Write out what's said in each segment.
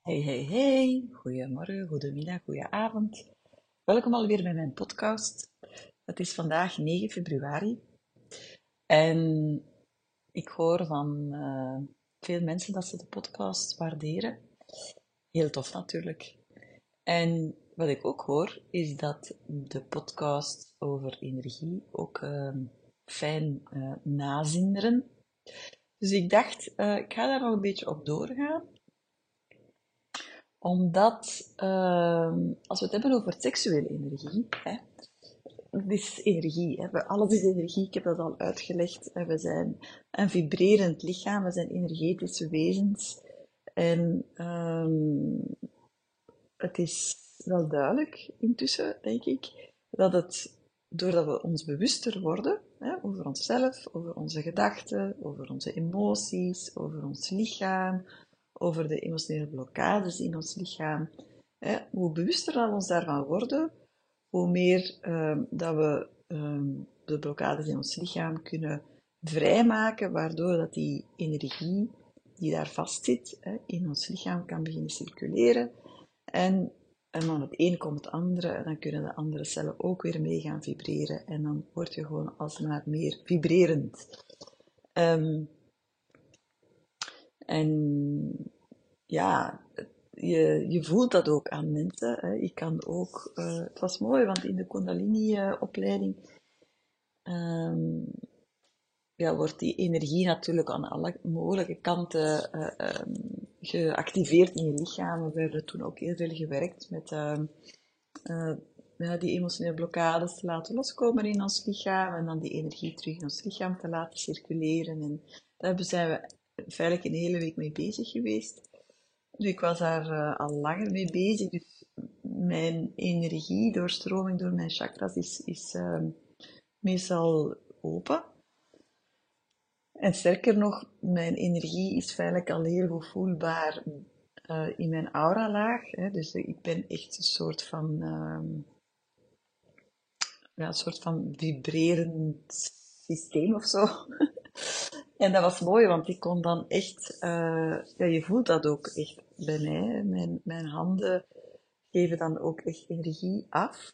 Hey, hey, hey. Goedemorgen, goedemiddag, goedenavond. Welkom alweer bij mijn podcast. Het is vandaag 9 februari en ik hoor van uh, veel mensen dat ze de podcast waarderen. Heel tof natuurlijk. En wat ik ook hoor, is dat de podcast over energie ook uh, fijn uh, nazinderen. Dus ik dacht, ik ga daar nog een beetje op doorgaan omdat, uh, als we het hebben over seksuele energie, hè, het is energie. Hè. Alles is energie, ik heb dat al uitgelegd. We zijn een vibrerend lichaam, we zijn energetische wezens. En um, het is wel duidelijk intussen, denk ik, dat het, doordat we ons bewuster worden hè, over onszelf, over onze gedachten, over onze emoties, over ons lichaam, over de emotionele blokkades in ons lichaam. Hè, hoe bewuster we ons daarvan worden, hoe meer um, dat we um, de blokkades in ons lichaam kunnen vrijmaken, waardoor dat die energie die daar vastzit hè, in ons lichaam kan beginnen circuleren. En, en dan het een komt het andere, en dan kunnen de andere cellen ook weer mee gaan vibreren. En dan word je gewoon alsmaar meer vibrerend. Um, en ja, je, je voelt dat ook aan mensen. Hè. Je kan ook, uh, het was mooi, want in de Kundalini-opleiding um, ja, wordt die energie natuurlijk aan alle mogelijke kanten uh, um, geactiveerd in je lichaam. We werden toen ook heel veel gewerkt met uh, ja, die emotionele blokkades te laten loskomen in ons lichaam en dan die energie terug in ons lichaam te laten circuleren. En daar zijn we feitelijk een hele week mee bezig geweest. Dus ik was daar uh, al langer mee bezig. Dus mijn energie, doorstroming door mijn chakras is, is uh, meestal open. En sterker nog, mijn energie is feitelijk al heel goed voelbaar uh, in mijn aura-laag. Dus ik ben echt een soort van, ja, een soort van vibrerend systeem of zo. En dat was mooi, want ik kon dan echt, uh, ja, je voelt dat ook echt bij mij. Mijn, mijn handen geven dan ook echt energie af.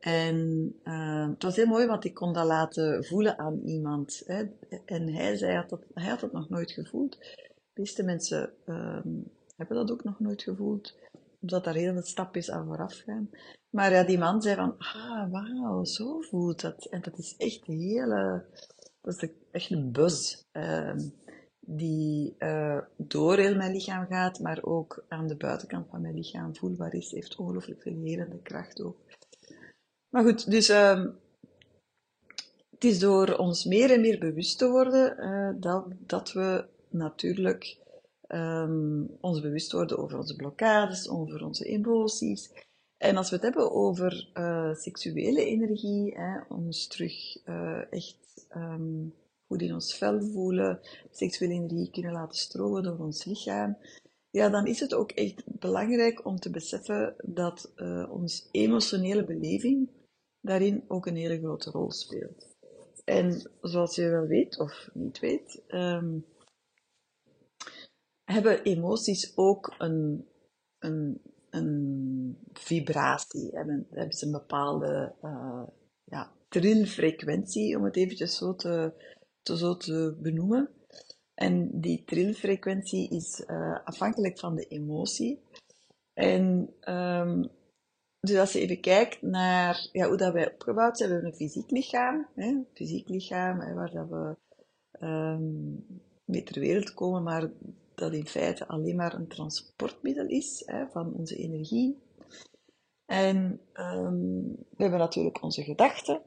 En uh, het was heel mooi, want ik kon dat laten voelen aan iemand. Hè. En hij zei had dat, hij had het nog nooit gevoeld. De meeste mensen uh, hebben dat ook nog nooit gevoeld, omdat daar heel veel stapjes aan vooraf gaan. Maar ja, die man zei van, ah, wauw, zo voelt dat. En dat is echt een hele dat is echt een buzz uh, die uh, door heel mijn lichaam gaat, maar ook aan de buitenkant van mijn lichaam voelbaar is. Heeft ongelooflijk veel helende kracht ook. Maar goed, dus uh, het is door ons meer en meer bewust te worden uh, dat, dat we natuurlijk um, ons bewust worden over onze blokkades, over onze emoties. En als we het hebben over uh, seksuele energie, hè, ons terug echt um, goed in ons vel voelen, seksuele energie kunnen laten stromen door ons lichaam, ja, dan is het ook echt belangrijk om te beseffen dat uh, onze emotionele beleving daarin ook een hele grote rol speelt. En zoals je wel weet, of niet weet, um, hebben emoties ook een, een, een vibratie, hebben, hebben ze een bepaalde uh, ja, trilfrequentie, om het eventjes zo te, te, zo te benoemen. En die trilfrequentie is uh, afhankelijk van de emotie. En um, dus als je even kijkt naar ja, hoe dat wij opgebouwd zijn, we hebben een fysiek lichaam, hè, fysiek lichaam waar dat we um, mee ter wereld komen, maar dat in feite alleen maar een transportmiddel is hè, van onze energie. En um, we hebben natuurlijk onze gedachten?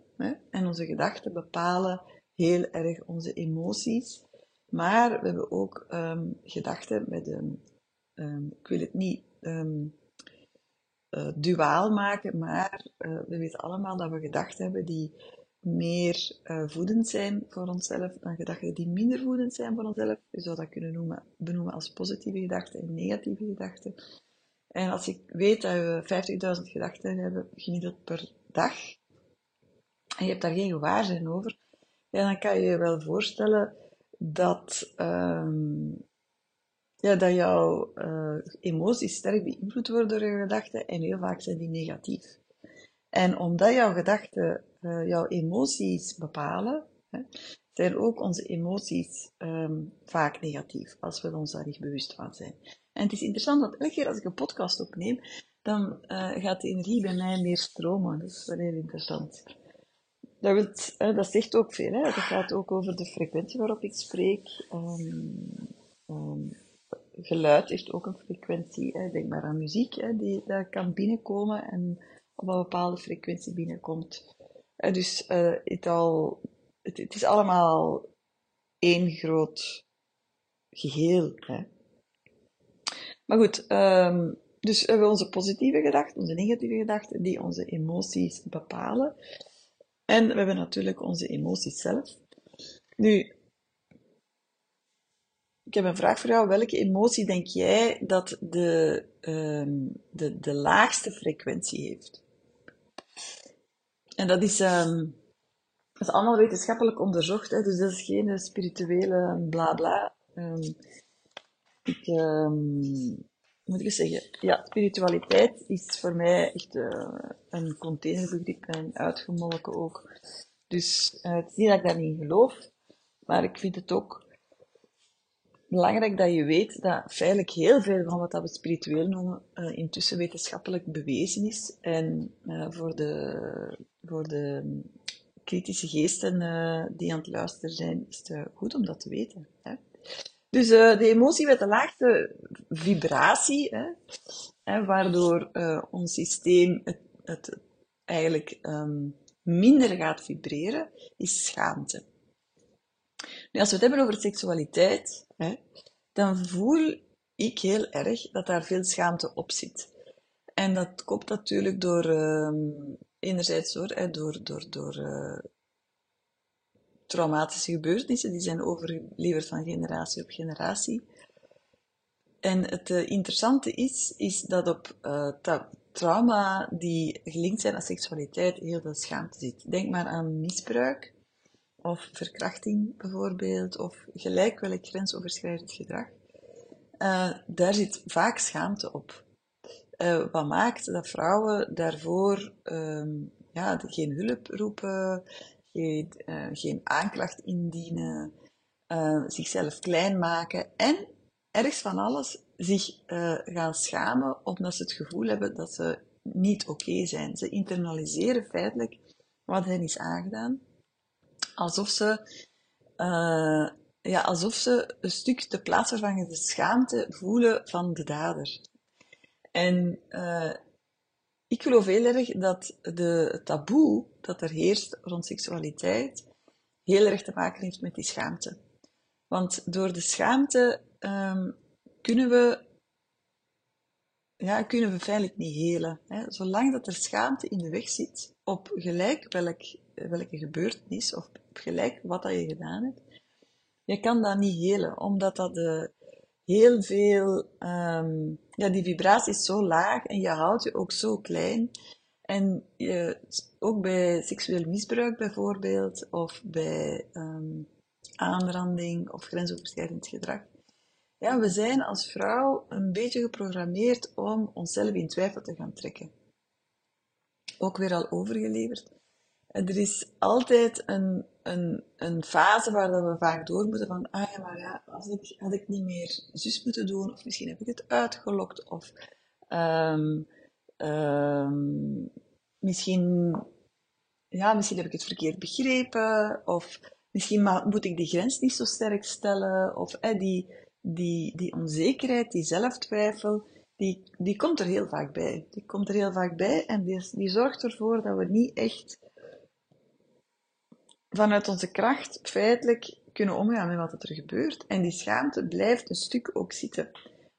En onze gedachten bepalen heel erg onze emoties. Maar we hebben ook um, gedachten met een, um, ik wil het niet um, duaal maken, maar uh, we weten allemaal dat we gedachten hebben die meer uh, voedend zijn voor onszelf dan gedachten die minder voedend zijn voor onszelf. Je zou dat kunnen noemen, benoemen als positieve gedachten en negatieve gedachten. En als ik weet dat we 50.000 gedachten hebben gemiddeld per dag, en je hebt daar geen gewaarzijn over, ja, dan kan je je wel voorstellen dat, um, ja, dat jouw uh, emoties sterk beïnvloed worden door je gedachten en heel vaak zijn die negatief. En omdat jouw gedachten uh, jouw emoties bepalen, hè, zijn ook onze emoties um, vaak negatief, als we ons daar niet bewust van zijn. En het is interessant, want elke keer als ik een podcast opneem, dan uh, gaat de energie bij mij meer stromen. Dat is wel heel interessant. Dat, dat zegt ook veel. Hè? Dat gaat ook over de frequentie waarop ik spreek. Um, um, geluid heeft ook een frequentie. Hè? Denk maar aan muziek, hè? Die, dat kan binnenkomen en op een bepaalde frequentie binnenkomt. Uh, dus het, al, het, het, is allemaal één groot geheel. Hè? Maar goed, um, dus we hebben onze positieve gedachten, onze negatieve gedachten, die onze emoties bepalen. En we hebben natuurlijk onze emoties zelf. Nu, ik heb een vraag voor jou. Welke emotie denk jij dat de, um, de, de laagste frequentie heeft? En dat is, um, dat is allemaal wetenschappelijk onderzocht, hè, dus dat is geen spirituele bla bla. Um, ik, moet ik zeggen, ja, spiritualiteit is voor mij echt uh, een containerbegrip en uitgemolken ook. Dus uh, het is niet dat ik daar niet geloof, maar ik vind het ook belangrijk dat je weet dat feitelijk heel veel van wat we spiritueel noemen uh, intussen wetenschappelijk bewezen is. En voor, de, voor de kritische geesten die aan het luisteren zijn, is het goed om dat te weten. Hè? Dus uh, de emotie met de laagste vibratie, hè, hè, waardoor uh, ons systeem het, het eigenlijk um, minder gaat vibreren, is schaamte. Als we het hebben over seksualiteit, hè, dan voel ik heel erg dat daar veel schaamte op zit. En dat komt natuurlijk door, um, enerzijds door, door, door uh, traumatische gebeurtenissen, die zijn overgeleverd van generatie op generatie. En het uh, interessante is, is dat op uh, trauma die gelinkt zijn aan seksualiteit heel veel schaamte zit. Denk maar aan misbruik, of verkrachting bijvoorbeeld, of gelijk welk grensoverschrijdend gedrag. Uh, daar zit vaak schaamte op. wat maakt dat vrouwen daarvoor um, ja, geen hulp roepen, geen, uh, geen aanklacht indienen, uh, zichzelf klein maken en ergens van alles zich uh, gaan schamen omdat ze het gevoel hebben dat ze niet oké zijn. Ze internaliseren feitelijk wat hen is aangedaan, alsof ze, ja, alsof ze een stuk de plaatsvervangende schaamte voelen van de dader. En ik geloof heel erg dat de taboe dat er heerst rond seksualiteit heel erg te maken heeft met die schaamte. Want door de schaamte um, kunnen we ja, kunnen we feitelijk niet helen. Hè. Zolang dat er schaamte in de weg zit, op gelijk welk, welke gebeurtenis, of op gelijk wat dat je gedaan hebt, je kan dat niet helen, omdat dat de, heel veel, um, ja, die vibratie is zo laag en je houdt je ook zo klein. En je, ook bij seksueel misbruik bijvoorbeeld, of bij um, aanranding of grensoverschrijdend gedrag. Ja, we zijn als vrouw een beetje geprogrammeerd om onszelf in twijfel te gaan trekken. Ook weer al overgeleverd. Er is altijd een een, een fase waar we vaak door moeten van, ah ja, maar ja, als ik, had ik niet meer zus moeten doen, of misschien heb ik het uitgelokt, of um, um, misschien, ja, misschien heb ik het verkeerd begrepen, of misschien moet ik die grens niet zo sterk stellen, of eh, die, die, onzekerheid, die zelftwijfel, die, die komt er heel vaak bij. Die komt er heel vaak bij en die, zorgt ervoor dat we niet echt vanuit onze kracht feitelijk kunnen omgaan met wat er gebeurt. En die schaamte blijft een stuk ook zitten.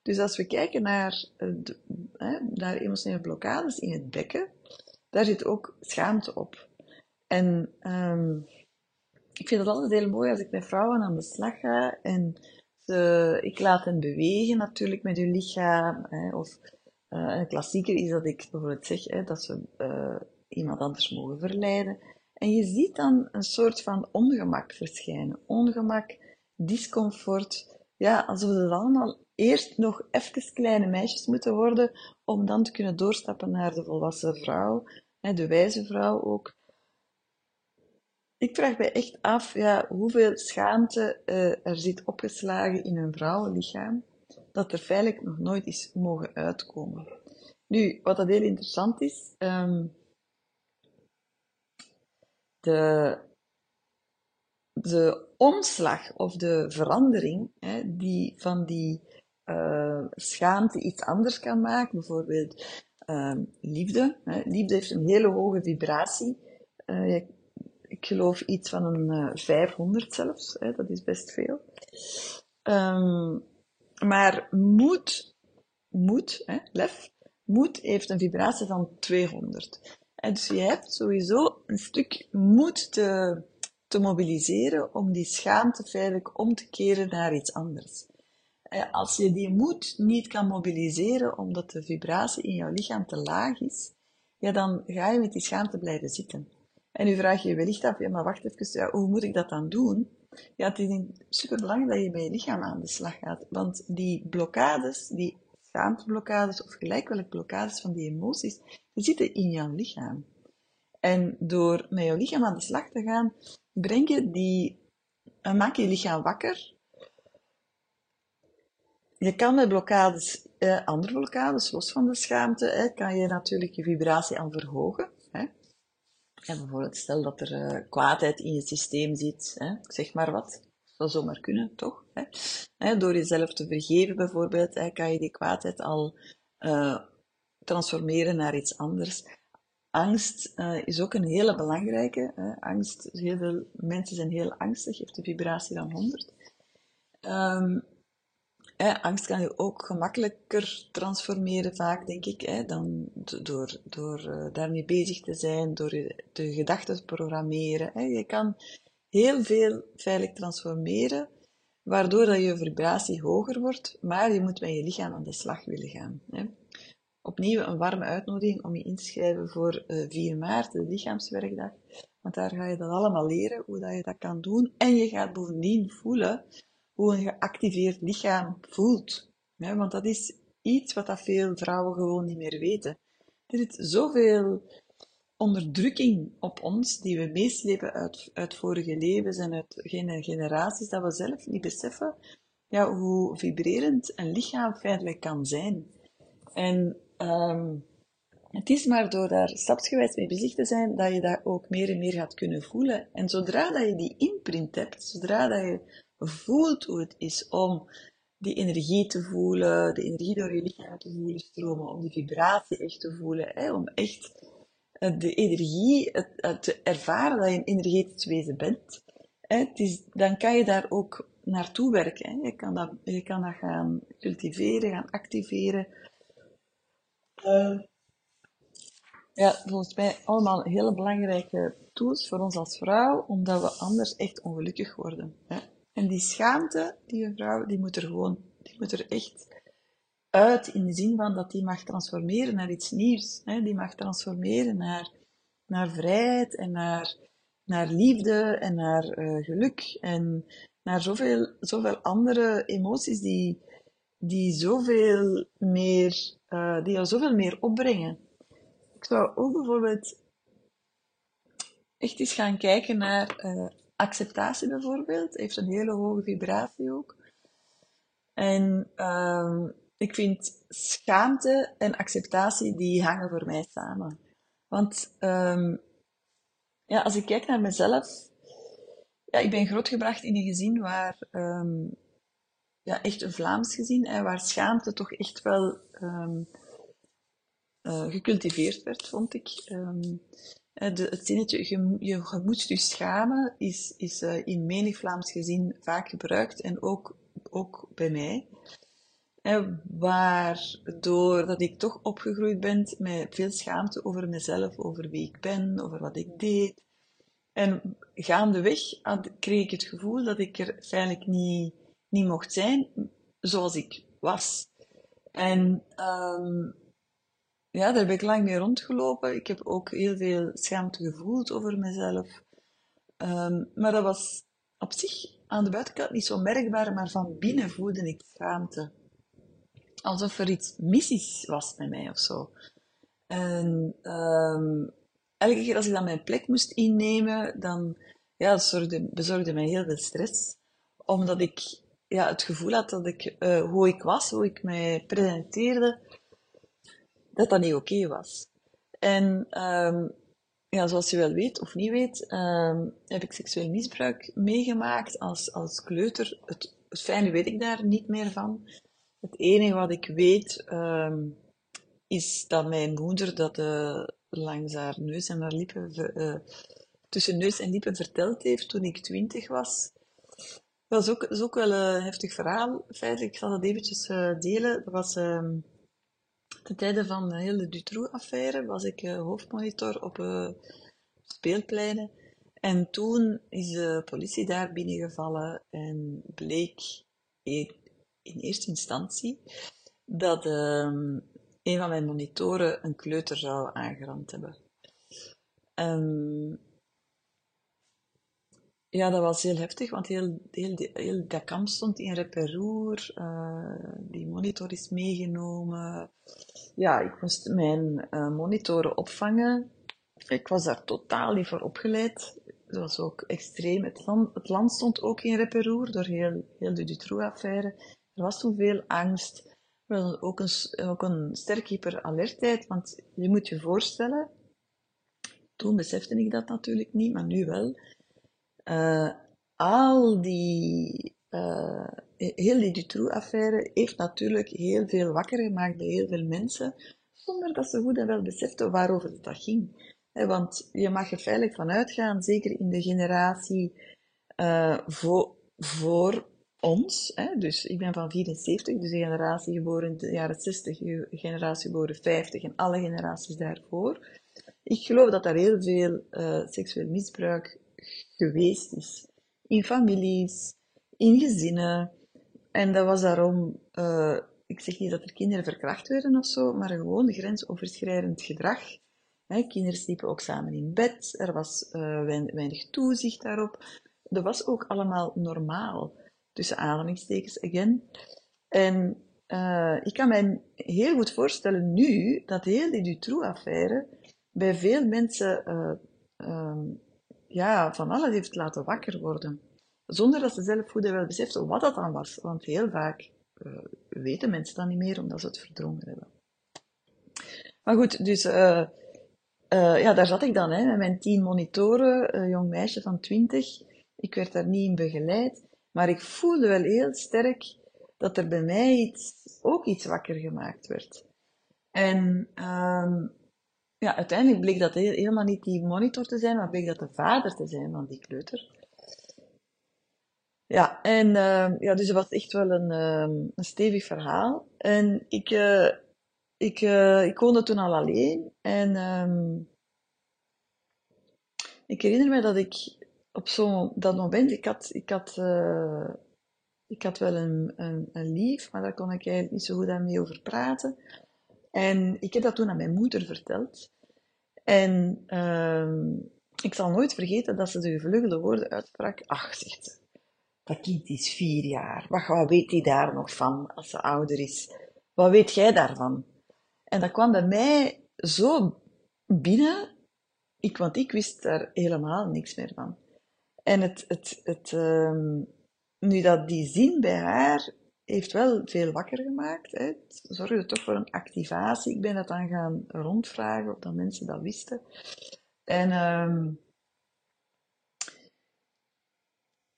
Dus als we kijken naar, de, naar emotionele blokkades in het bekken, daar zit ook schaamte op. En um, ik vind het altijd heel mooi als ik met vrouwen aan de slag ga en ze, ik laat hen bewegen natuurlijk met hun lichaam. Hè, of een klassieker is dat ik bijvoorbeeld zeg hè, dat ze uh, iemand anders mogen verleiden. En je ziet dan een soort van ongemak verschijnen. Ongemak, discomfort. Ja, alsof het allemaal eerst nog even kleine meisjes moeten worden om dan te kunnen doorstappen naar de volwassen vrouw, de wijze vrouw ook. Ik vraag mij echt af ja, hoeveel schaamte uh, er zit opgeslagen in een vrouwenlichaam, dat er feitelijk nog nooit is mogen uitkomen. Nu, wat dat heel interessant is, um, de, de omslag of de verandering hè, die van die uh, schaamte iets anders kan maken, bijvoorbeeld uh, liefde. Hè. Liefde heeft een hele hoge vibratie. Uh, ik geloof iets van een 500 zelfs, hè, dat is best veel. Um, maar moed, moed, hè, lef, moed heeft een vibratie van 200. En dus je hebt sowieso een stuk moed te, te mobiliseren om die schaamte feitelijk om te keren naar iets anders. Als je die moed niet kan mobiliseren omdat de vibratie in jouw lichaam te laag is, ja, dan ga je met die schaamte blijven zitten. En nu vraag je wellicht af, ja, maar wacht even, hoe moet ik dat dan doen? Ja, het is super belangrijk dat je met je lichaam aan de slag gaat. Want die blokkades, die schaamteblokkades of gelijk welke blokkades van die emoties, die zitten in jouw lichaam. En door met jouw lichaam aan de slag te gaan, breng je die, maak je lichaam wakker. Je kan met blokkades, eh, andere blokkades, los van de schaamte, eh, kan je natuurlijk je vibratie aan verhogen. En bijvoorbeeld, stel dat er uh, kwaadheid in je systeem zit, hè, zeg maar wat. Dat zou zomaar kunnen, toch? Hè? Hè, door jezelf te vergeven bijvoorbeeld, hè, kan je die kwaadheid al uh, transformeren naar iets anders. Angst uh, is ook een hele belangrijke. Hè. Angst, heel veel mensen zijn heel angstig, heeft de vibratie van 100. Um, angst kan je ook gemakkelijker transformeren, vaak denk ik, dan door, door uh, daarmee bezig te zijn, door je de gedachten te programmeren. Je kan heel veel veilig transformeren, waardoor dat je vibratie hoger wordt, maar je moet met je lichaam aan de slag willen gaan. Opnieuw een warme uitnodiging om je in te schrijven voor 4 eh, maart, de lichaamswerkdag. Want daar ga je dat allemaal leren, hoe dat je dat kan doen. En je gaat bovendien voelen hoe een geactiveerd lichaam voelt. want dat is iets wat dat veel vrouwen gewoon niet meer weten. Er zit zoveel onderdrukking op ons, die we meeslepen uit, uit vorige levens en uit generaties, dat we zelf niet beseffen ja, hoe vibrerend een lichaam feitelijk kan zijn. En um, het is maar door daar stapsgewijs mee bezig te zijn, dat je dat ook meer en meer gaat kunnen voelen. En zodra dat je die imprint hebt, zodra dat je voelt hoe het is om die energie te voelen, de energie door je lichaam te voelen stromen, om die vibratie echt te voelen, hè, om echt eh, de energie te ervaren dat je een energetisch wezen bent, hè, het is, dan kan je daar ook naartoe werken. Hè. Je, kan dat, je kan dat gaan cultiveren, gaan activeren. Uh, ja, volgens mij allemaal hele belangrijke tools voor ons als vrouw, omdat we anders echt ongelukkig worden. Hè. En die schaamte, die vrouw, die moet er gewoon, die moet er echt uit in de zin van dat die mag transformeren naar iets nieuws. Hè? Die mag transformeren naar, naar vrijheid en naar, naar liefde en naar uh, geluk en naar zoveel, zoveel andere emoties die, die zoveel meer, uh, die al zoveel meer opbrengen. Ik zou ook bijvoorbeeld echt eens gaan kijken naar uh, acceptatie bijvoorbeeld. Heeft een hele hoge vibratie ook. En um, ik vind schaamte en acceptatie, die hangen voor mij samen. Want um, ja, als ik kijk naar mezelf, ja, ik ben grootgebracht in een gezin waar, um, ja, echt een Vlaams gezin, hè, waar schaamte toch echt wel um, gecultiveerd werd, vond ik. De, het zinnetje, je, je, moet je schamen, is, is uh, in menig Vlaams gezin vaak gebruikt en ook, ook bij mij. Waardoor dat ik toch opgegroeid ben met veel schaamte over mezelf, over wie ik ben, over wat ik deed. En gaandeweg kreeg ik het gevoel dat ik er feitelijk niet, niet mocht zijn zoals ik was. En um, ja, daar ben ik lang mee rondgelopen. Ik heb ook heel veel schaamte gevoeld over mezelf. Um, maar dat was op zich aan de buitenkant niet zo merkbaar, maar van binnen voelde ik schaamte. alsof er iets mis was met mij of zo. En ehm, elke keer als ik dan mijn plek moest innemen, dan ja, dat zorgde, bezorgde mij heel veel stress. Omdat ik ja, het gevoel had dat ik, uh, hoe ik was, hoe ik mij presenteerde, dat dat niet oké was. En um, ja, zoals je wel weet of niet weet, um, heb ik seksueel misbruik meegemaakt als, als kleuter. Het, het fijne weet ik daar niet meer van. Het enige wat ik weet um, is dat mijn moeder dat uh, langs haar neus en haar lippen, uh, tussen neus en lippen verteld heeft toen ik twintig was. Dat is ook, is ook wel een heftig verhaal, feitelijk. Ik zal dat eventjes uh, delen. Dat was ten tijde van de hele Dutroux-affaire, was ik uh, hoofdmonitor op uh, speelpleinen. En toen is de politie daar binnengevallen en bleek in, in eerste instantie dat um, een van mijn monitoren een kleuter zou aangerand hebben. Um, ja, dat was heel heftig, want heel, heel, heel dat kamp stond in reperoer. Uh, die monitor is meegenomen. Ja, ik moest mijn uh, monitoren opvangen. Ik was daar totaal niet voor opgeleid. Dat was ook extreem. Het land, het land stond ook in reperoer door heel, heel de Dutroux-affaire. Er was toen veel angst. Er was ook een, ook een sterk hyperalertheid, want je moet je voorstellen, toen besefte ik dat natuurlijk niet, maar nu wel uh, al die, uh, heel die Dutroux-affaire heeft natuurlijk heel veel wakker gemaakt bij heel veel mensen, zonder dat ze goed en wel beseften waarover het dat ging. want je mag er veilig van uitgaan, zeker in de generatie uh, voor, voor ons. Dus ik ben van 74, dus de generatie geboren in de jaren 60, de generatie geboren 50 en alle generaties daarvoor. Ik geloof dat daar heel veel seksueel misbruik geweest is. In families, in gezinnen. En dat was daarom, uh, ik zeg niet dat er kinderen verkracht werden of zo, maar gewoon grensoverschrijdend gedrag. Hè, kinderen sliepen ook samen in bed, er was uh, weinig toezicht daarop. Dat was ook allemaal normaal, tussen aanhalingstekens, again. En uh, ik kan mij heel goed voorstellen nu dat heel die Dutroux-affaire bij veel mensen uh, ja, van alles heeft laten wakker worden. Zonder dat ze zelf goed wel beseften wat dat dan was. Want heel vaak uh, weten mensen dat niet meer, omdat ze het verdrongen hebben. Maar goed, dus uh, uh, ja, daar zat ik dan hè, met mijn tien monitoren, een jong meisje van twintig. Ik werd daar niet in begeleid, maar ik voelde wel heel sterk dat er bij mij iets, ook iets wakker gemaakt werd. En um, ja, uiteindelijk bleek dat helemaal niet die monitor te zijn, maar bleek dat de vader te zijn van die kleuter. Ja, en uh, ja, dus het was echt wel een, uh, een stevig verhaal. En ik, uh, ik, uh, ik woonde toen al alleen. En um, ik herinner me dat ik op zo'n dat moment, ik had, ik had, uh, ik had wel een, een, een lief, maar daar kon ik eigenlijk niet zo goed aan mee over praten. En ik heb dat toen aan mijn moeder verteld. En uh, ik zal nooit vergeten dat ze de gevleugelde woorden uitsprak. Ach, zegt dat kind is vier jaar. Wat, wat weet hij daar nog van als ze ouder is? Wat weet jij daarvan? En dat kwam bij mij zo binnen, ik, want ik wist daar helemaal niks meer van. En het, het, het, uh, nu dat die zin bij haar heeft wel veel wakker gemaakt. Hè. Het zorgde toch voor een activatie. Ik ben dat dan gaan rondvragen of dat mensen dat wisten. En um,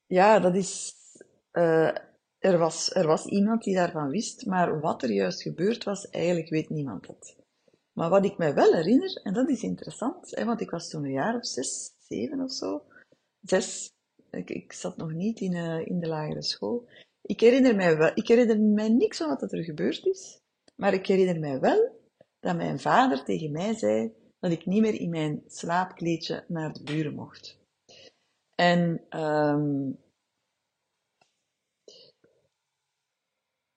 ja, dat is. Uh, er, was, er was iemand die daarvan wist, maar wat er juist gebeurd was, eigenlijk weet niemand het. Maar wat ik me wel herinner, en dat is interessant, hè, want ik was toen een jaar of zes, zeven of zo. Zes. Ik, ik zat nog niet in, uh, in de lagere school. Ik herinner mij wel, ik herinner mij niks van wat er gebeurd is, maar ik herinner mij wel dat mijn vader tegen mij zei dat ik niet meer in mijn slaapkleedje naar de buren mocht. En um,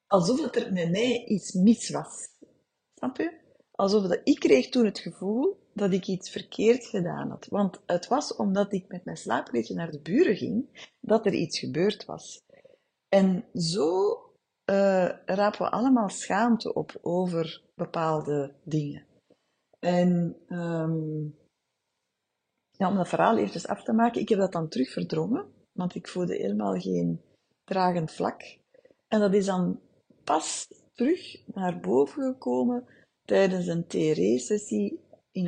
alsof dat er met mij iets mis was. Snap je? Alsof dat ik kreeg toen het gevoel dat ik iets verkeerd gedaan had. Want het was omdat ik met mijn slaapkleedje naar de buren ging, dat er iets gebeurd was. En zo uh, rapen we allemaal schaamte op over bepaalde dingen. En ja, om dat verhaal eventjes af te maken, ik heb dat dan terug verdrongen, want ik voelde helemaal geen dragend vlak. En dat is dan pas terug naar boven gekomen tijdens een TRE-sessie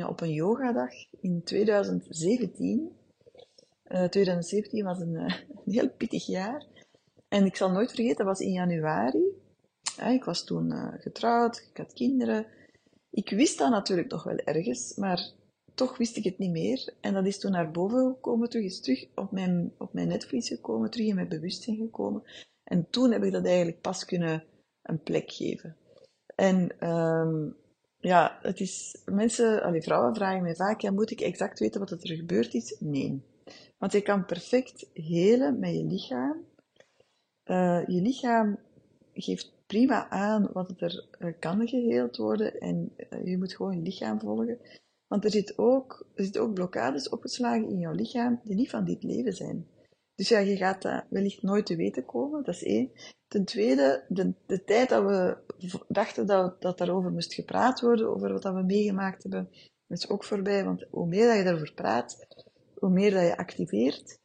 op een yogadag in 2017. Uh, 2017 was een, uh, een, heel pittig jaar. En ik zal nooit vergeten, dat was in januari. ik was toen uh, getrouwd, ik had kinderen. Ik wist dat natuurlijk nog wel ergens, maar toch wist ik het niet meer. En dat is toen naar boven gekomen, terug is terug op mijn, op mijn netvlies gekomen, terug in mijn bewustzijn gekomen. En toen heb ik dat eigenlijk pas kunnen een plek geven. En um, ja, het is, mensen, allee, vrouwen vragen mij vaak, ja, moet ik exact weten wat er gebeurd is? Nee. Want je kan perfect helen met je lichaam. Uh, je lichaam geeft prima aan wat er uh, kan geheeld worden en uh, je moet gewoon je lichaam volgen. Want er zit ook, er zit ook blokkades opgeslagen in jouw lichaam die niet van dit leven zijn. Dus ja, je gaat dat wellicht nooit te weten komen, dat is één. Ten tweede, de, de tijd dat we dachten dat, dat daarover moest gepraat worden, over wat we meegemaakt hebben, is ook voorbij. Want hoe meer dat je daarover praat, hoe meer dat je activeert.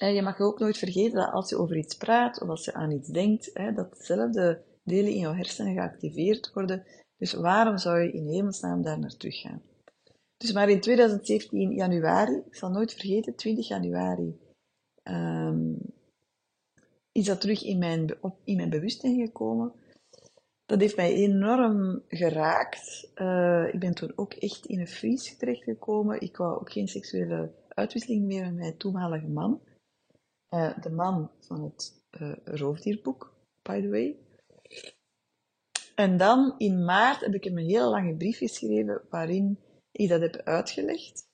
En je mag ook nooit vergeten dat als je over iets praat of als je aan iets denkt, dat dezelfde delen in jouw hersenen geactiveerd worden. Dus waarom zou je in hemelsnaam daar naartoe gaan? Dus maar in 2017 januari, ik zal nooit vergeten, 20 januari, um, is dat terug in mijn, in mijn bewustzijn gekomen. Dat heeft mij enorm geraakt. Uh, ik ben toen ook echt in een vries terechtgekomen. Ik wou ook geen seksuele uitwisseling meer met mijn toenmalige man. Uh, de man van het uh, roofdierboek, by the way. En dan in maart heb ik hem een heel lange brief geschreven waarin ik dat heb uitgelegd.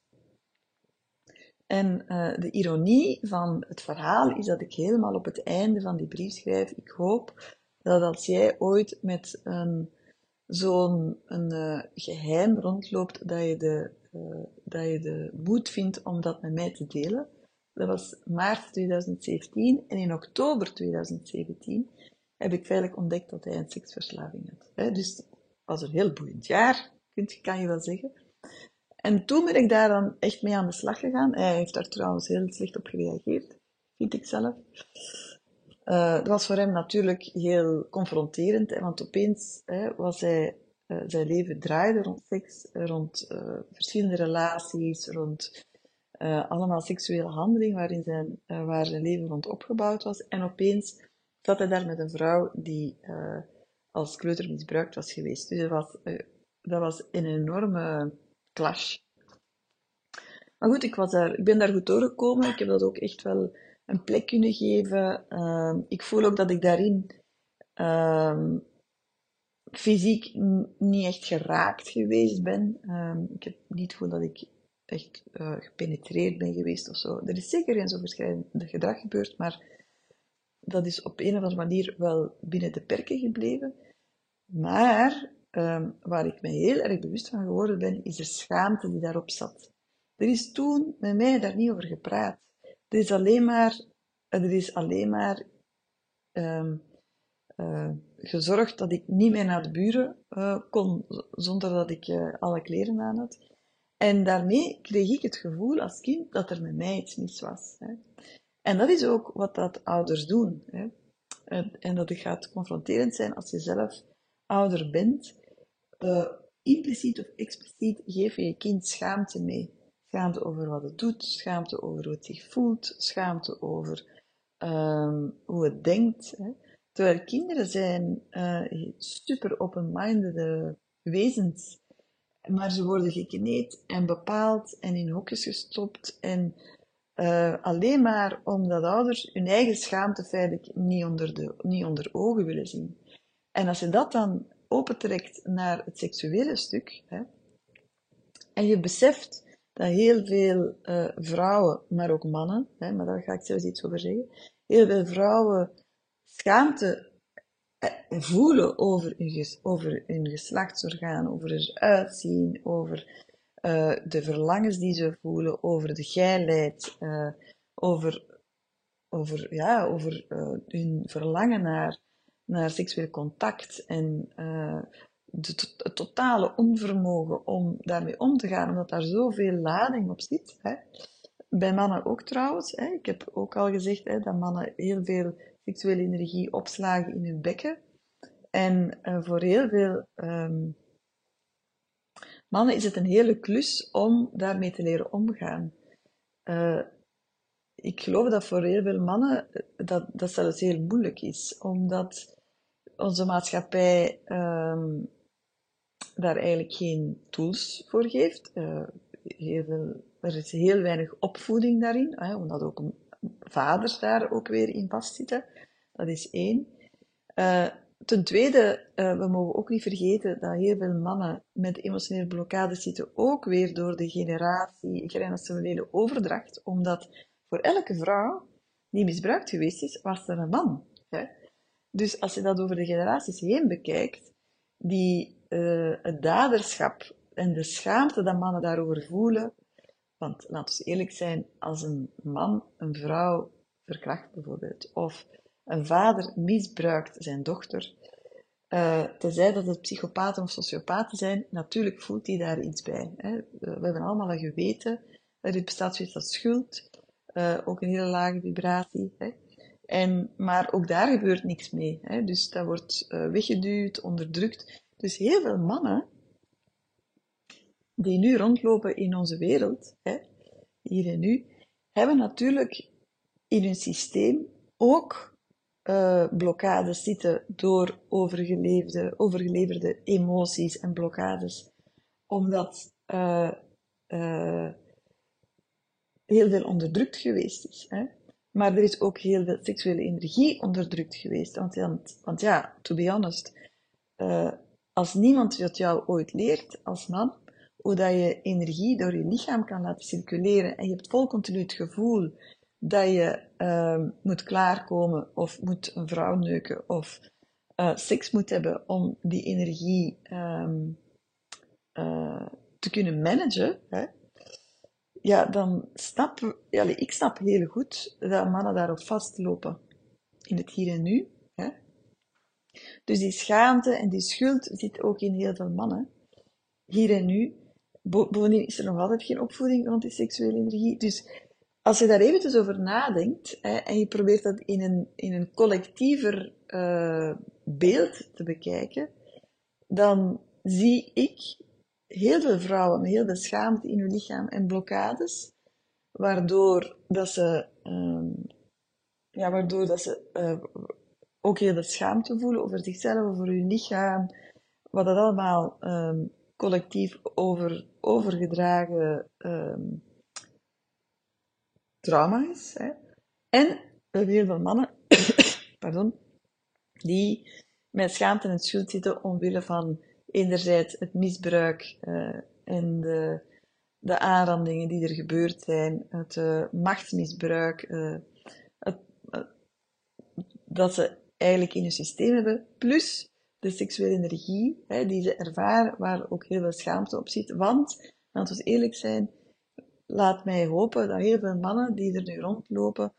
En uh, de ironie van het verhaal is dat ik helemaal op het einde van die brief schrijf: Ik hoop dat als jij ooit met een, zo'n uh, geheim rondloopt, dat je, de, dat je de moed vindt om dat met mij te delen. Dat was maart 2017 en in oktober 2017 heb ik feitelijk ontdekt dat hij een seksverslaving had. Dus het was een heel boeiend jaar, kan je wel zeggen. En toen ben ik daar dan echt mee aan de slag gegaan. Hij heeft daar trouwens heel slecht op gereageerd, vind ik zelf. Dat was voor hem natuurlijk heel confronterend, hè, want opeens hè, was hij, uh, zijn leven draaide rond seks, rond uh, verschillende relaties, rond allemaal seksuele handelingen waarin zijn, waar zijn leven rond opgebouwd was. En opeens zat hij daar met een vrouw die als kleuter misbruikt was geweest. Dus dat was, dat was een enorme clash. Maar goed, ik, was daar, ik ben daar goed doorgekomen. Ik heb dat ook echt wel een plek kunnen geven. Uh, ik voel ook dat ik daarin uh, fysiek niet echt geraakt geweest ben. Uh, ik heb niet gevoel dat ik echt uh, gepenetreerd ben geweest of zo. Er is zeker geen overschrijdend gedrag gebeurd, maar dat is op een of andere manier wel binnen de perken gebleven. Maar um, waar ik me heel erg bewust van geworden ben, is de schaamte die daarop zat. Er is toen met mij daar niet over gepraat. Er is alleen maar, er is alleen maar um, uh, gezorgd dat ik niet meer naar de buren kon zonder dat ik alle kleren aan had. En daarmee kreeg ik het gevoel als kind dat er met mij iets mis was. Hè. En dat is ook wat dat ouders doen. Hè. En, en dat gaat confronterend zijn als je zelf ouder bent uh, impliciet of expliciet geef je je kind schaamte mee. Schaamte over wat het doet, schaamte over hoe het zich voelt, schaamte over um, hoe het denkt. Hè. Terwijl kinderen zijn uh, super open-minded wezens, maar ze worden gekneed en bepaald en in hokjes gestopt en uh, alleen maar omdat ouders hun eigen schaamte feitelijk niet onder, de, niet onder ogen willen zien. En als je dat dan opentrekt naar het seksuele stuk, hè, en je beseft dat heel veel uh, vrouwen, maar ook mannen, hè, maar daar ga ik zelfs iets over zeggen, heel veel vrouwen schaamte eh, voelen over hun, over geslachtsorgaan, over hun uitzien, over uh, de verlangens die ze voelen, over de geilheid, uh, over over, ja, over hun verlangen naar, naar seksueel contact en de, het totale onvermogen om daarmee om te gaan, omdat daar zoveel lading op zit. Hè. Bij mannen ook trouwens. Hè. Ik heb ook al gezegd hè, dat mannen heel veel seksuele energie opslagen in hun bekken. En uh, voor heel veel um, mannen is het een hele klus om daarmee te leren omgaan. Uh, ik geloof dat voor heel veel mannen dat, dat zelfs heel moeilijk is, omdat onze maatschappij um, daar eigenlijk geen tools voor geeft. Er is heel weinig opvoeding daarin, hè, omdat ook vaders daar ook weer in vastzitten. Dat is één. Uh, ten tweede, uh, we mogen ook niet vergeten dat heel veel mannen met emotionele blokkades zitten, ook weer door de generatie generationele overdracht, omdat voor elke vrouw die misbruikt geweest is, was er een man. Hè? Dus als je dat over de generaties heen bekijkt, die, uh, het daderschap en de schaamte dat mannen daarover voelen, want laten we eerlijk zijn, als een man een vrouw verkracht bijvoorbeeld, of een vader misbruikt zijn dochter, uh, tenzij dat het psychopaten of sociopaten zijn, natuurlijk voelt hij daar iets bij. Hè. We hebben allemaal een geweten, er bestaat zoiets als schuld, uh, ook een hele lage vibratie. Hè. En, maar ook daar gebeurt niks mee. Hè. Dus dat wordt weggeduwd, onderdrukt. Dus heel veel mannen die nu rondlopen in onze wereld, hè, hier en nu, hebben natuurlijk in hun systeem ook uh, blokkades zitten door overgeleefde, overgeleverde emoties en blokkades. Omdat uh, uh, heel veel onderdrukt geweest is. Hè? Maar er is ook heel veel seksuele energie onderdrukt geweest. Want, want, want ja, to be honest, als niemand het jou ooit leert als man, hoe dat je energie door je lichaam kan laten circuleren en je hebt vol continu het gevoel dat je uh, moet klaarkomen of moet een vrouw neuken of uh, seks moet hebben om die energie um, uh, te kunnen managen, hè, ja, dan snap ja, ik snap heel goed dat mannen daarop vastlopen in het hier en nu. Hè. Dus die schaamte en die schuld zit ook in heel veel mannen, hier en nu. Bovendien is er nog altijd geen opvoeding rond die seksuele energie. Dus als je daar eventjes over nadenkt hè, en je probeert dat in een, in een collectiever uh, beeld te bekijken, dan zie ik heel veel vrouwen met heel veel schaamte in hun lichaam en blokkades, waardoor dat ze, um, ja, waardoor dat ze uh, ook heel veel schaamte voelen over zichzelf, over hun lichaam, wat dat allemaal um, collectief over, overgedragen um, trauma is. Hè. En we hebben heel veel mannen pardon, die met schaamte en schuld zitten omwille van enerzijds het misbruik uh, en de, de aanrandingen die er gebeurd zijn, het uh, machtsmisbruik, uh, het, dat ze eigenlijk in hun systeem hebben, plus de seksuele energie hè, die ze ervaren, waar ook heel veel schaamte op zit. Want, laten we eerlijk zijn, laat mij hopen dat heel veel mannen die er nu rondlopen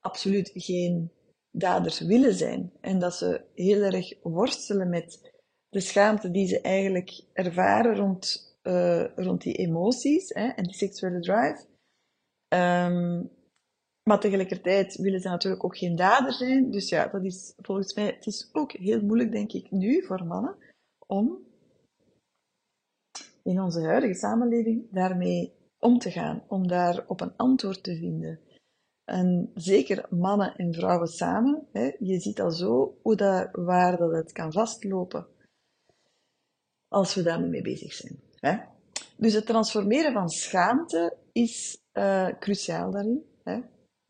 absoluut geen daders willen zijn. En dat ze heel erg worstelen met de schaamte die ze eigenlijk ervaren rond, uh, rond die emoties hè, en die seksuele drive. Um, maar tegelijkertijd willen ze natuurlijk ook geen dader zijn. Dus ja, dat is volgens mij, het is ook heel moeilijk, denk ik, nu voor mannen om in onze huidige samenleving daarmee om te gaan, om daar op een antwoord te vinden. En zeker mannen en vrouwen samen, hè, je ziet al zo hoe dat, waar dat het kan vastlopen als we daar mee bezig zijn. Hè. Dus het transformeren van schaamte is uh, cruciaal daarin. Hè.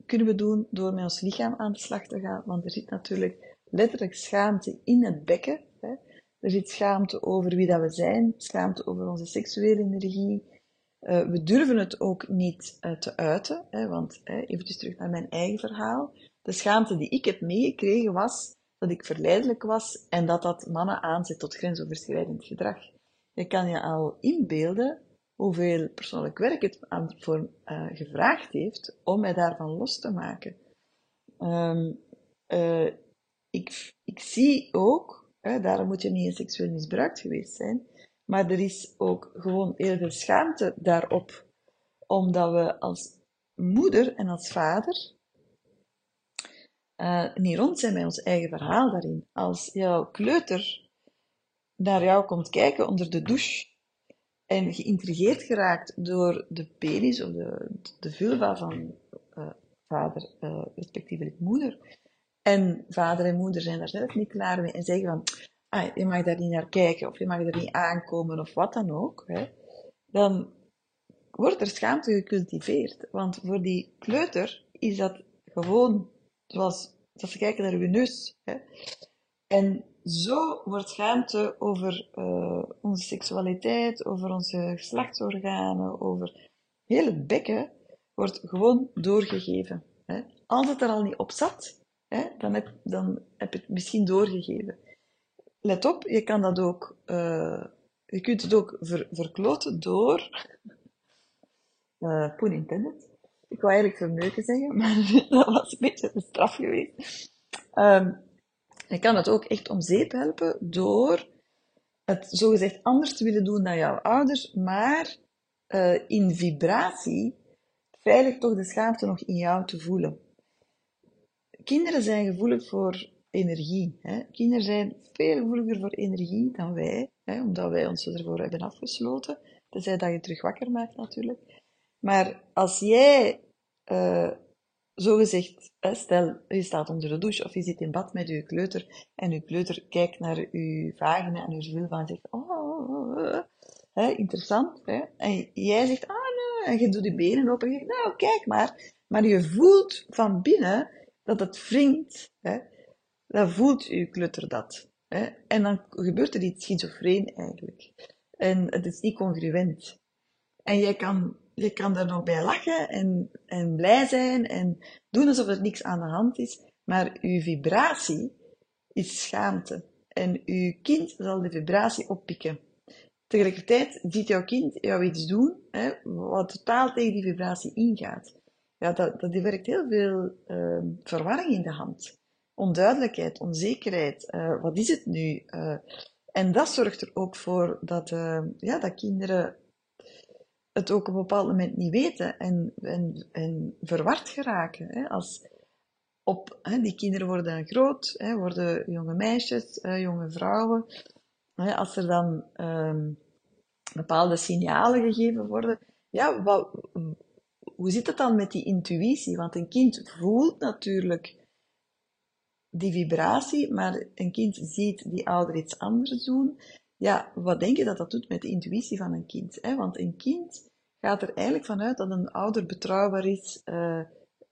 Kunnen we doen door met ons lichaam aan de slag te gaan, want er zit natuurlijk letterlijk schaamte in het bekken. Hè. Er zit schaamte over wie dat we zijn, schaamte over onze seksuele energie, uh, we durven het ook niet uh, te uiten, hè, want even terug naar mijn eigen verhaal. De schaamte die ik heb meegekregen was dat ik verleidelijk was en dat dat mannen aanzet tot grensoverschrijdend gedrag. Je kan je al inbeelden hoeveel persoonlijk werk het aan, voor uh, gevraagd heeft om mij daarvan los te maken. ehm, eh, ik, ik zie ook, hè, daarom moet je niet in seksueel misbruikt geweest zijn, maar er is ook gewoon heel veel schaamte daarop, omdat we als moeder en als vader uh, niet rond zijn met ons eigen verhaal daarin. Als jouw kleuter naar jou komt kijken onder de douche en geïntrigeerd geraakt door de penis of de, de vulva van uh, vader, uh, respectievelijk moeder, en vader en moeder zijn daar zelf niet klaar mee en zeggen van, ah, je mag daar niet naar kijken of je mag er niet aankomen of wat dan ook, hè, dan wordt er schaamte gecultiveerd. Want voor die kleuter is dat gewoon zoals dat ze kijken naar uw neus. Hè. En zo wordt schaamte over uh, onze seksualiteit, over onze geslachtsorganen, over heel het bekken, wordt gewoon doorgegeven. Hè. Als het er al niet op zat, hè, dan, heb, dan heb je het misschien doorgegeven. Let op, je kan dat ook, uh, je kunt het ook ver, verkloten door, uh, pun intended, ik wou eigenlijk verneuken zeggen, maar dat was een beetje een straf geweest. Um, je kan het ook echt om zeep helpen door het zogezegd anders te willen doen dan jouw ouders, maar uh, in vibratie veilig toch de schaamte nog in jou te voelen. Kinderen zijn gevoelig voor energie. Hè? Kinderen zijn veel gevoeliger voor energie dan wij, hè? omdat wij ons ervoor hebben afgesloten. Tenzij dat je terug wakker maakt natuurlijk. Maar als jij, uh, zogezegd, stel, je staat onder de douche of je zit in bad met je kleuter en je kleuter kijkt naar je vagina en je vulva en zegt, oh, oh, oh, oh hè, interessant. Hè? En jij zegt, ah nee, en je doet je benen open en je zegt, nou, kijk maar. Maar je voelt van binnen dat het wringt. Hè? Dan voelt je kleuter dat. Hè? En dan gebeurt er iets schizofreen eigenlijk. En het is niet congruent. En jij kan je kan daar nog bij lachen en, en blij zijn en doen alsof er niks aan de hand is. Maar uw vibratie is schaamte. En uw kind zal de vibratie oppikken. Tegelijkertijd ziet jouw kind jou iets doen hè, wat totaal tegen die vibratie ingaat. Ja, dat, dat werkt heel veel uh, verwarring in de hand. Onduidelijkheid, onzekerheid. Uh, wat is het nu? Uh, en dat zorgt er ook voor dat, uh, ja, dat kinderen het ook op een bepaald moment niet weten en, en, verward geraken. Hè? Als op, hè, die kinderen worden groot, hè, worden jonge meisjes, jonge vrouwen. Als er dan um, bepaalde signalen gegeven worden, ja, wat, hoe zit het dan met die intuïtie? Want een kind voelt natuurlijk die vibratie, maar een kind ziet die ouder iets anders doen. Ja, wat denk je dat dat doet met de intuïtie van een kind? Hè? Want een kind gaat er eigenlijk vanuit dat een ouder betrouwbaar is, uh,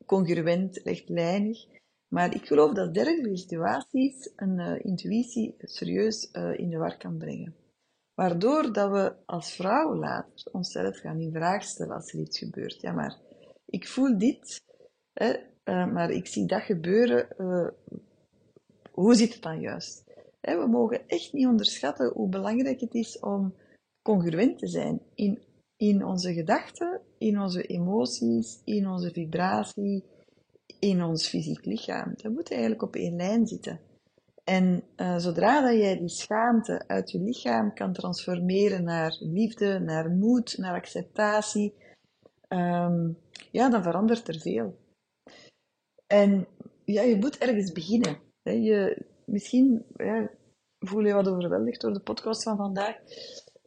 congruent, rechtlijnig. Maar ik geloof dat dergelijke situaties een uh, intuïtie serieus uh, in de war kan brengen. Waardoor dat we als vrouw later onszelf gaan in vraag stellen als er iets gebeurt. Ja, maar ik voel dit, hè, maar ik zie dat gebeuren. Hoe zit het dan juist? we mogen echt niet onderschatten hoe belangrijk het is om congruent te zijn in, in onze gedachten, in onze emoties, in onze vibratie, in ons fysiek lichaam. Dat moet eigenlijk op één lijn zitten. En uh, zodra dat jij die schaamte uit je lichaam kan transformeren naar liefde, naar moed, naar acceptatie, um, ja, dan verandert er veel. En ja, je moet ergens beginnen. Je, misschien ja, voel je wat overweldigd door de podcast van vandaag.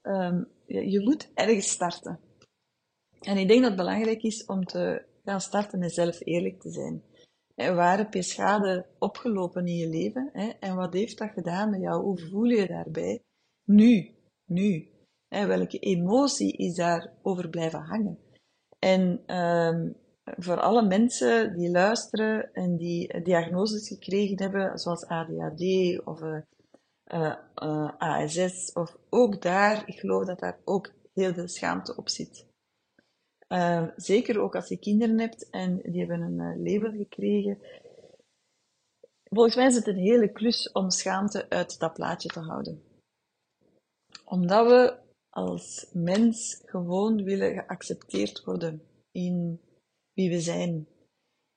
Um, je, moet ergens starten. En ik denk dat het belangrijk is om te gaan starten met zelf eerlijk te zijn. waar heb je schade opgelopen in je leven? En wat heeft dat gedaan met jou? Hoe voel je je daarbij? Nu, nu. Welke emotie is daar over blijven hangen? En um, voor alle mensen die luisteren en die diagnoses gekregen hebben, zoals ADHD of uh, uh, uh, ASS, of ook daar, ik geloof dat daar ook heel veel schaamte op zit. Zeker ook als je kinderen hebt en die hebben een label gekregen. Volgens mij is het een hele klus om schaamte uit dat plaatje te houden. Omdat we als mens gewoon willen geaccepteerd worden in wie we zijn.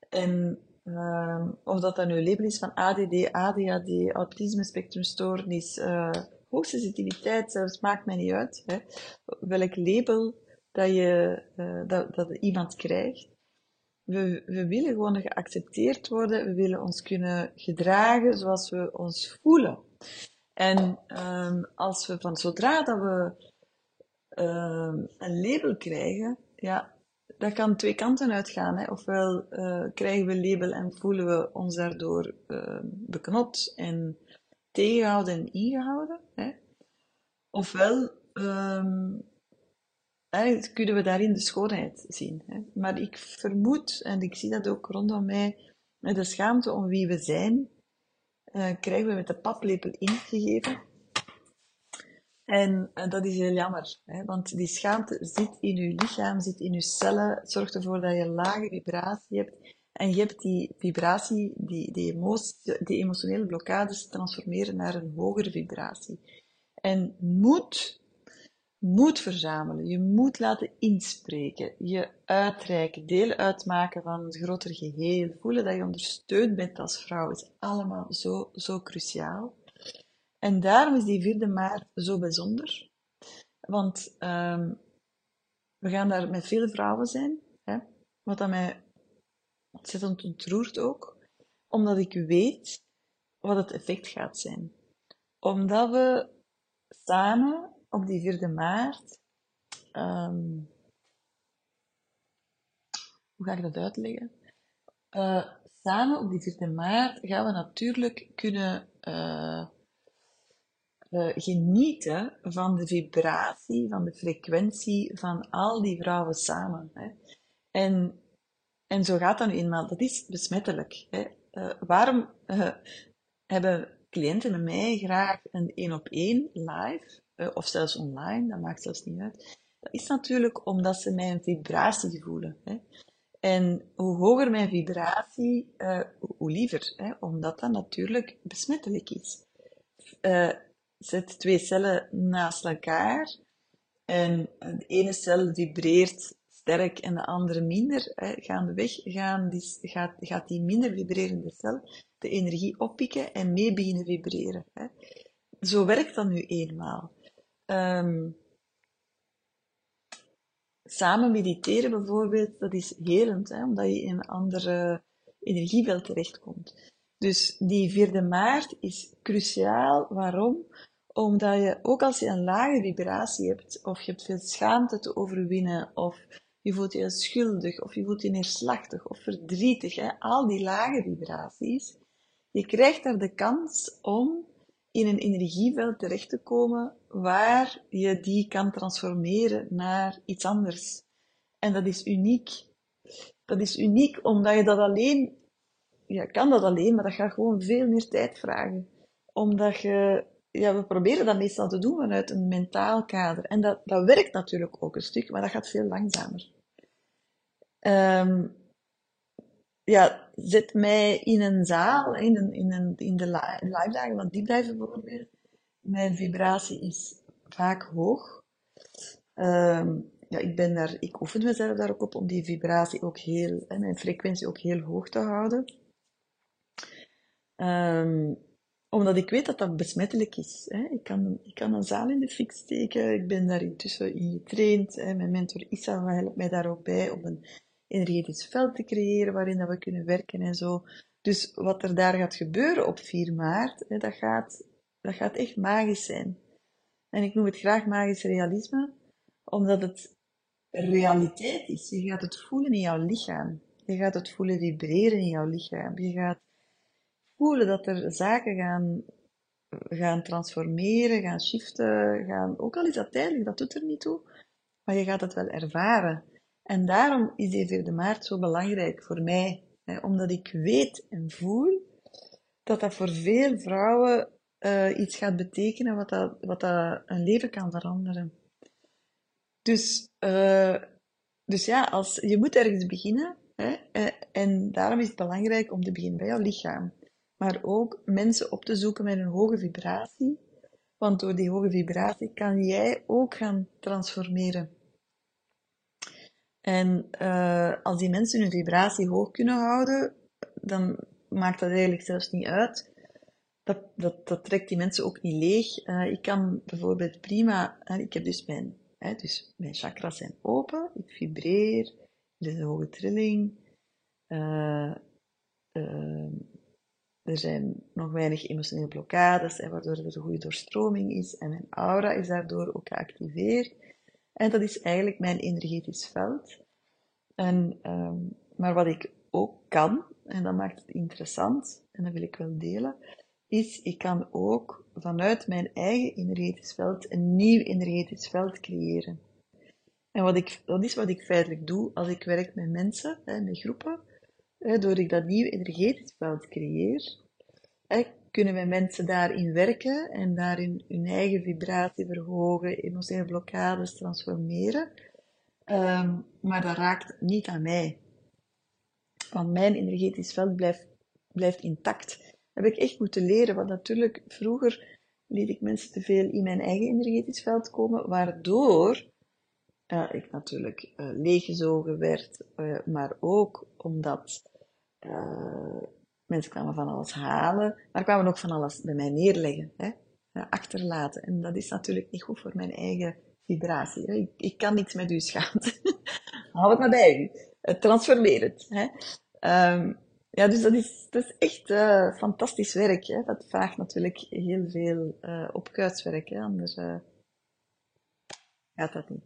En Ehm, of dat nu een label is van ADD, ADHD, autisme, spectrumstoornis, uh, hoogsensitiviteit, zelfs maakt mij niet uit. Hè. Welk label dat, je, uh, dat, dat iemand krijgt. We, we willen gewoon geaccepteerd worden. We willen ons kunnen gedragen zoals we ons voelen. En um, als we van zodra dat we um, een label krijgen, ja, dat kan twee kanten uitgaan. Hè. Ofwel uh, krijgen we label en voelen we ons daardoor uh, beknot en tegengehouden en ingehouden. Hè. Ofwel um, kunnen we daarin de schoonheid zien. Hè. Maar ik vermoed, en ik zie dat ook rondom mij, met de schaamte om wie we zijn, uh, krijgen we met de paplepel ingegeven. En uh, dat is heel jammer, hè, want die schaamte zit in je lichaam, zit in je cellen, zorgt ervoor dat je lage vibratie hebt. En je hebt die vibratie, die, die, emotie, emotionele blokkades transformeren naar een hogere vibratie. En moed, moed verzamelen, je moet laten inspreken, je uitreiken, deel uitmaken van het grotere geheel, voelen dat je ondersteund bent als vrouw, is allemaal zo, zo cruciaal. En daarom is die vierde maart zo bijzonder. Want um, we gaan daar met veel vrouwen zijn, hè, wat dat mij ontzettend ontroert ook, omdat ik weet wat het effect gaat zijn. Omdat we samen op die vierde maart, um, hoe ga ik dat uitleggen? Uh, samen op die vierde maart gaan we natuurlijk kunnen uh, uh, genieten van de vibratie, van de frequentie van al die vrouwen samen. Hè. En, en zo gaat dat nu eenmaal. Dat is besmettelijk. Hè. Uh, waarom uh, hebben cliënten mij graag een één op één live, of zelfs online, dat maakt zelfs niet uit. Dat is natuurlijk omdat ze mijn vibratie voelen. Hè. En hoe hoger mijn vibratie, hoe liever. Hè, omdat dat natuurlijk besmettelijk is zet twee cellen naast elkaar en de ene cel vibreert sterk en de andere minder, hè, gaandeweg gaan die, gaat, gaat die minder vibrerende cel de energie oppikken en mee beginnen vibreren. Hè. Zo werkt dat nu eenmaal. Um, samen mediteren bijvoorbeeld, dat is helend, hè, omdat je in een andere energieveld terechtkomt. Dus die vierde maart is cruciaal. Waarom? Omdat je, ook als je een lage vibratie hebt, of je hebt veel schaamte te overwinnen, of je voelt je schuldig, of je voelt je neerslachtig, of verdrietig, hè, al die lage vibraties, je krijgt daar de kans om in een energieveld terecht te komen waar je die kan transformeren naar iets anders. En dat is uniek. Dat is uniek omdat je dat alleen, ja, kan dat alleen, maar dat gaat gewoon veel meer tijd vragen. Omdat je ja, we proberen dat meestal te doen vanuit een mentaal kader. En dat, dat werkt natuurlijk ook een stuk, maar dat gaat veel langzamer. Um, ja, zet mij in een zaal, in, een, in, een, in de live dagen van diepdiven bijvoorbeeld. Mijn vibratie is vaak hoog. Um, ja, ik, ben daar, ik oefen mezelf daar ook op om die vibratie ook heel, en mijn frequentie ook heel hoog te houden. Um, omdat ik weet dat dat besmettelijk is. Hè. Ik, kan, ik kan een zaal in de fik steken. Ik ben daar intussen in getraind. Hè. Mijn mentor Issa helpt mij daar ook bij om een energetisch veld te creëren waarin dat we kunnen werken en zo. Dus wat er daar gaat gebeuren op 4 maart, hè, dat, gaat, dat gaat echt magisch zijn. En ik noem het graag magisch realisme, omdat het realiteit is. Je gaat het voelen in jouw lichaam. Je gaat het voelen vibreren in jouw lichaam. Je gaat voelen dat er zaken gaan, gaan transformeren, gaan shiften, gaan, ook al is dat tijdelijk, dat doet er niet toe, maar je gaat het wel ervaren. En daarom is die 4 maart zo belangrijk voor mij, hè, omdat ik weet en voel dat dat voor veel vrouwen uh, iets gaat betekenen wat, dat, wat dat een leven kan veranderen. Dus, uh, dus ja, als, je moet ergens beginnen. Hè, eh, en daarom is het belangrijk om te beginnen bij jouw lichaam maar ook mensen op te zoeken met een hoge vibratie. Want door die hoge vibratie kan jij ook gaan transformeren. En uh, als die mensen hun vibratie hoog kunnen houden, dan maakt dat eigenlijk zelfs niet uit. Dat, dat, dat trekt die mensen ook niet leeg. Uh, ik kan bijvoorbeeld prima, ik heb dus mijn, dus mijn chakras zijn open, ik vibreer, er is een hoge trilling, ehm, er zijn nog weinig emotionele blokkades, waardoor er een goede doorstroming is en mijn aura is daardoor ook geactiveerd. En dat is eigenlijk mijn energetisch veld. En, um, maar wat ik ook kan, en dat maakt het interessant, en dat wil ik wel delen, is ik kan ook vanuit mijn eigen energetisch veld een nieuw energetisch veld creëren. En wat ik, dat is wat ik feitelijk doe als ik werk met mensen, met groepen. Door ik dat nieuw energetisch veld creëer, kunnen wij mensen daarin werken en daarin hun eigen vibratie verhogen, emotionele blokkades transformeren. Um, maar dat raakt niet aan mij. Want mijn energetisch veld blijft, blijft intact. Dat heb ik echt moeten leren, want natuurlijk vroeger liet ik mensen te veel in mijn eigen energetisch veld komen, waardoor uh, ik natuurlijk uh, leeggezogen werd, uh, maar ook omdat mensen kwamen van alles halen, maar kwamen ook van alles bij mij neerleggen, hè, achterlaten. En dat is natuurlijk niet goed voor mijn eigen vibratie. Ik, ik kan niets met uw schaamte. Hou het maar bij u. Transformeer het. Hè. Um, ja, dus dat is, echt fantastisch werk. Hè. Dat vraagt natuurlijk heel veel uh, hè. anders gaat dat niet.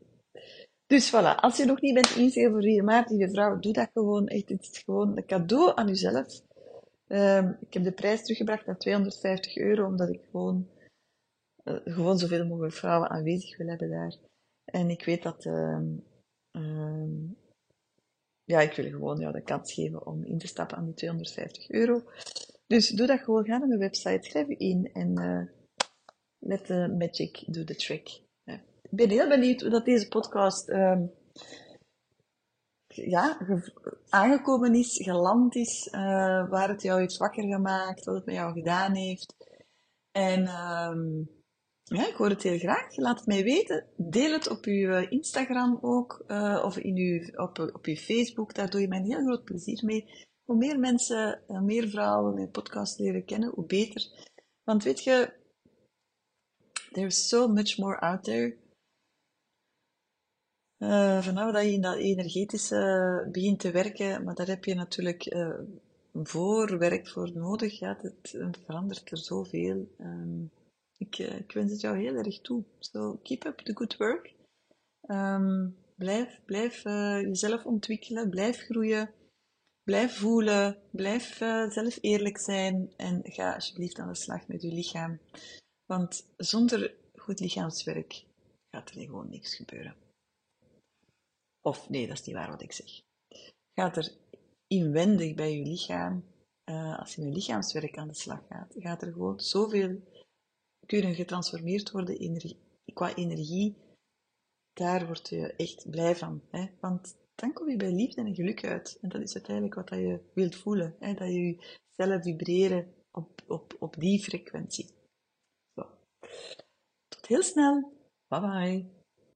Dus voilà, als je nog niet bent ingeschreven voor 4 maart, lieve vrouw, doe dat gewoon. Echt, het is gewoon een cadeau aan jezelf. Um, ik heb de prijs teruggebracht naar 250 euro, omdat ik gewoon, uh, gewoon zoveel mogelijk vrouwen aanwezig wil hebben daar. En ik weet dat, um, um, ja, ik wil gewoon jou de kans geven om in te stappen aan die 250 euro. Dus doe dat gewoon, ga naar mijn website, schrijf je in en uh, let the magic do the trick. Ben heel benieuwd hoe dat deze podcast ja, aangekomen is, geland is, uh, waar het jou heeft wakker gemaakt, wat het met jou gedaan heeft. En um, ja, ik hoor het heel graag. Laat het mij weten. Deel het op uw eh, Instagram ook, uh, of in uw, op, op uw Facebook. Daar doe je mij een heel groot plezier mee. Hoe meer mensen, meer vrouwen mijn podcast leren kennen, hoe beter. Want weet je, there's so much more out there. Uh, vanaf dat je in dat energetische begint te werken, maar daar heb je natuurlijk uh, voorwerk voor nodig. Ja, het, verandert er zoveel. Um, ik, wens het jou heel erg toe. So keep up the good work. Um, blijf blijf jezelf ontwikkelen, blijf groeien, blijf voelen, blijf zelf eerlijk zijn en ga alsjeblieft aan de slag met je lichaam. Want zonder goed lichaamswerk gaat er gewoon niks gebeuren. Of nee, dat is niet waar wat ik zeg. Gaat er inwendig bij je lichaam, uh, als je met lichaamswerk aan de slag gaat, gaat er gewoon zoveel kunnen getransformeerd worden energie, qua energie. Daar word je echt blij van. Hè? Want dan kom je bij liefde en geluk uit. En dat is uiteindelijk wat je wilt voelen. Hè? Dat je jezelf vibreren op, op, op die frequentie. Zo. Tot heel snel. Bye bye.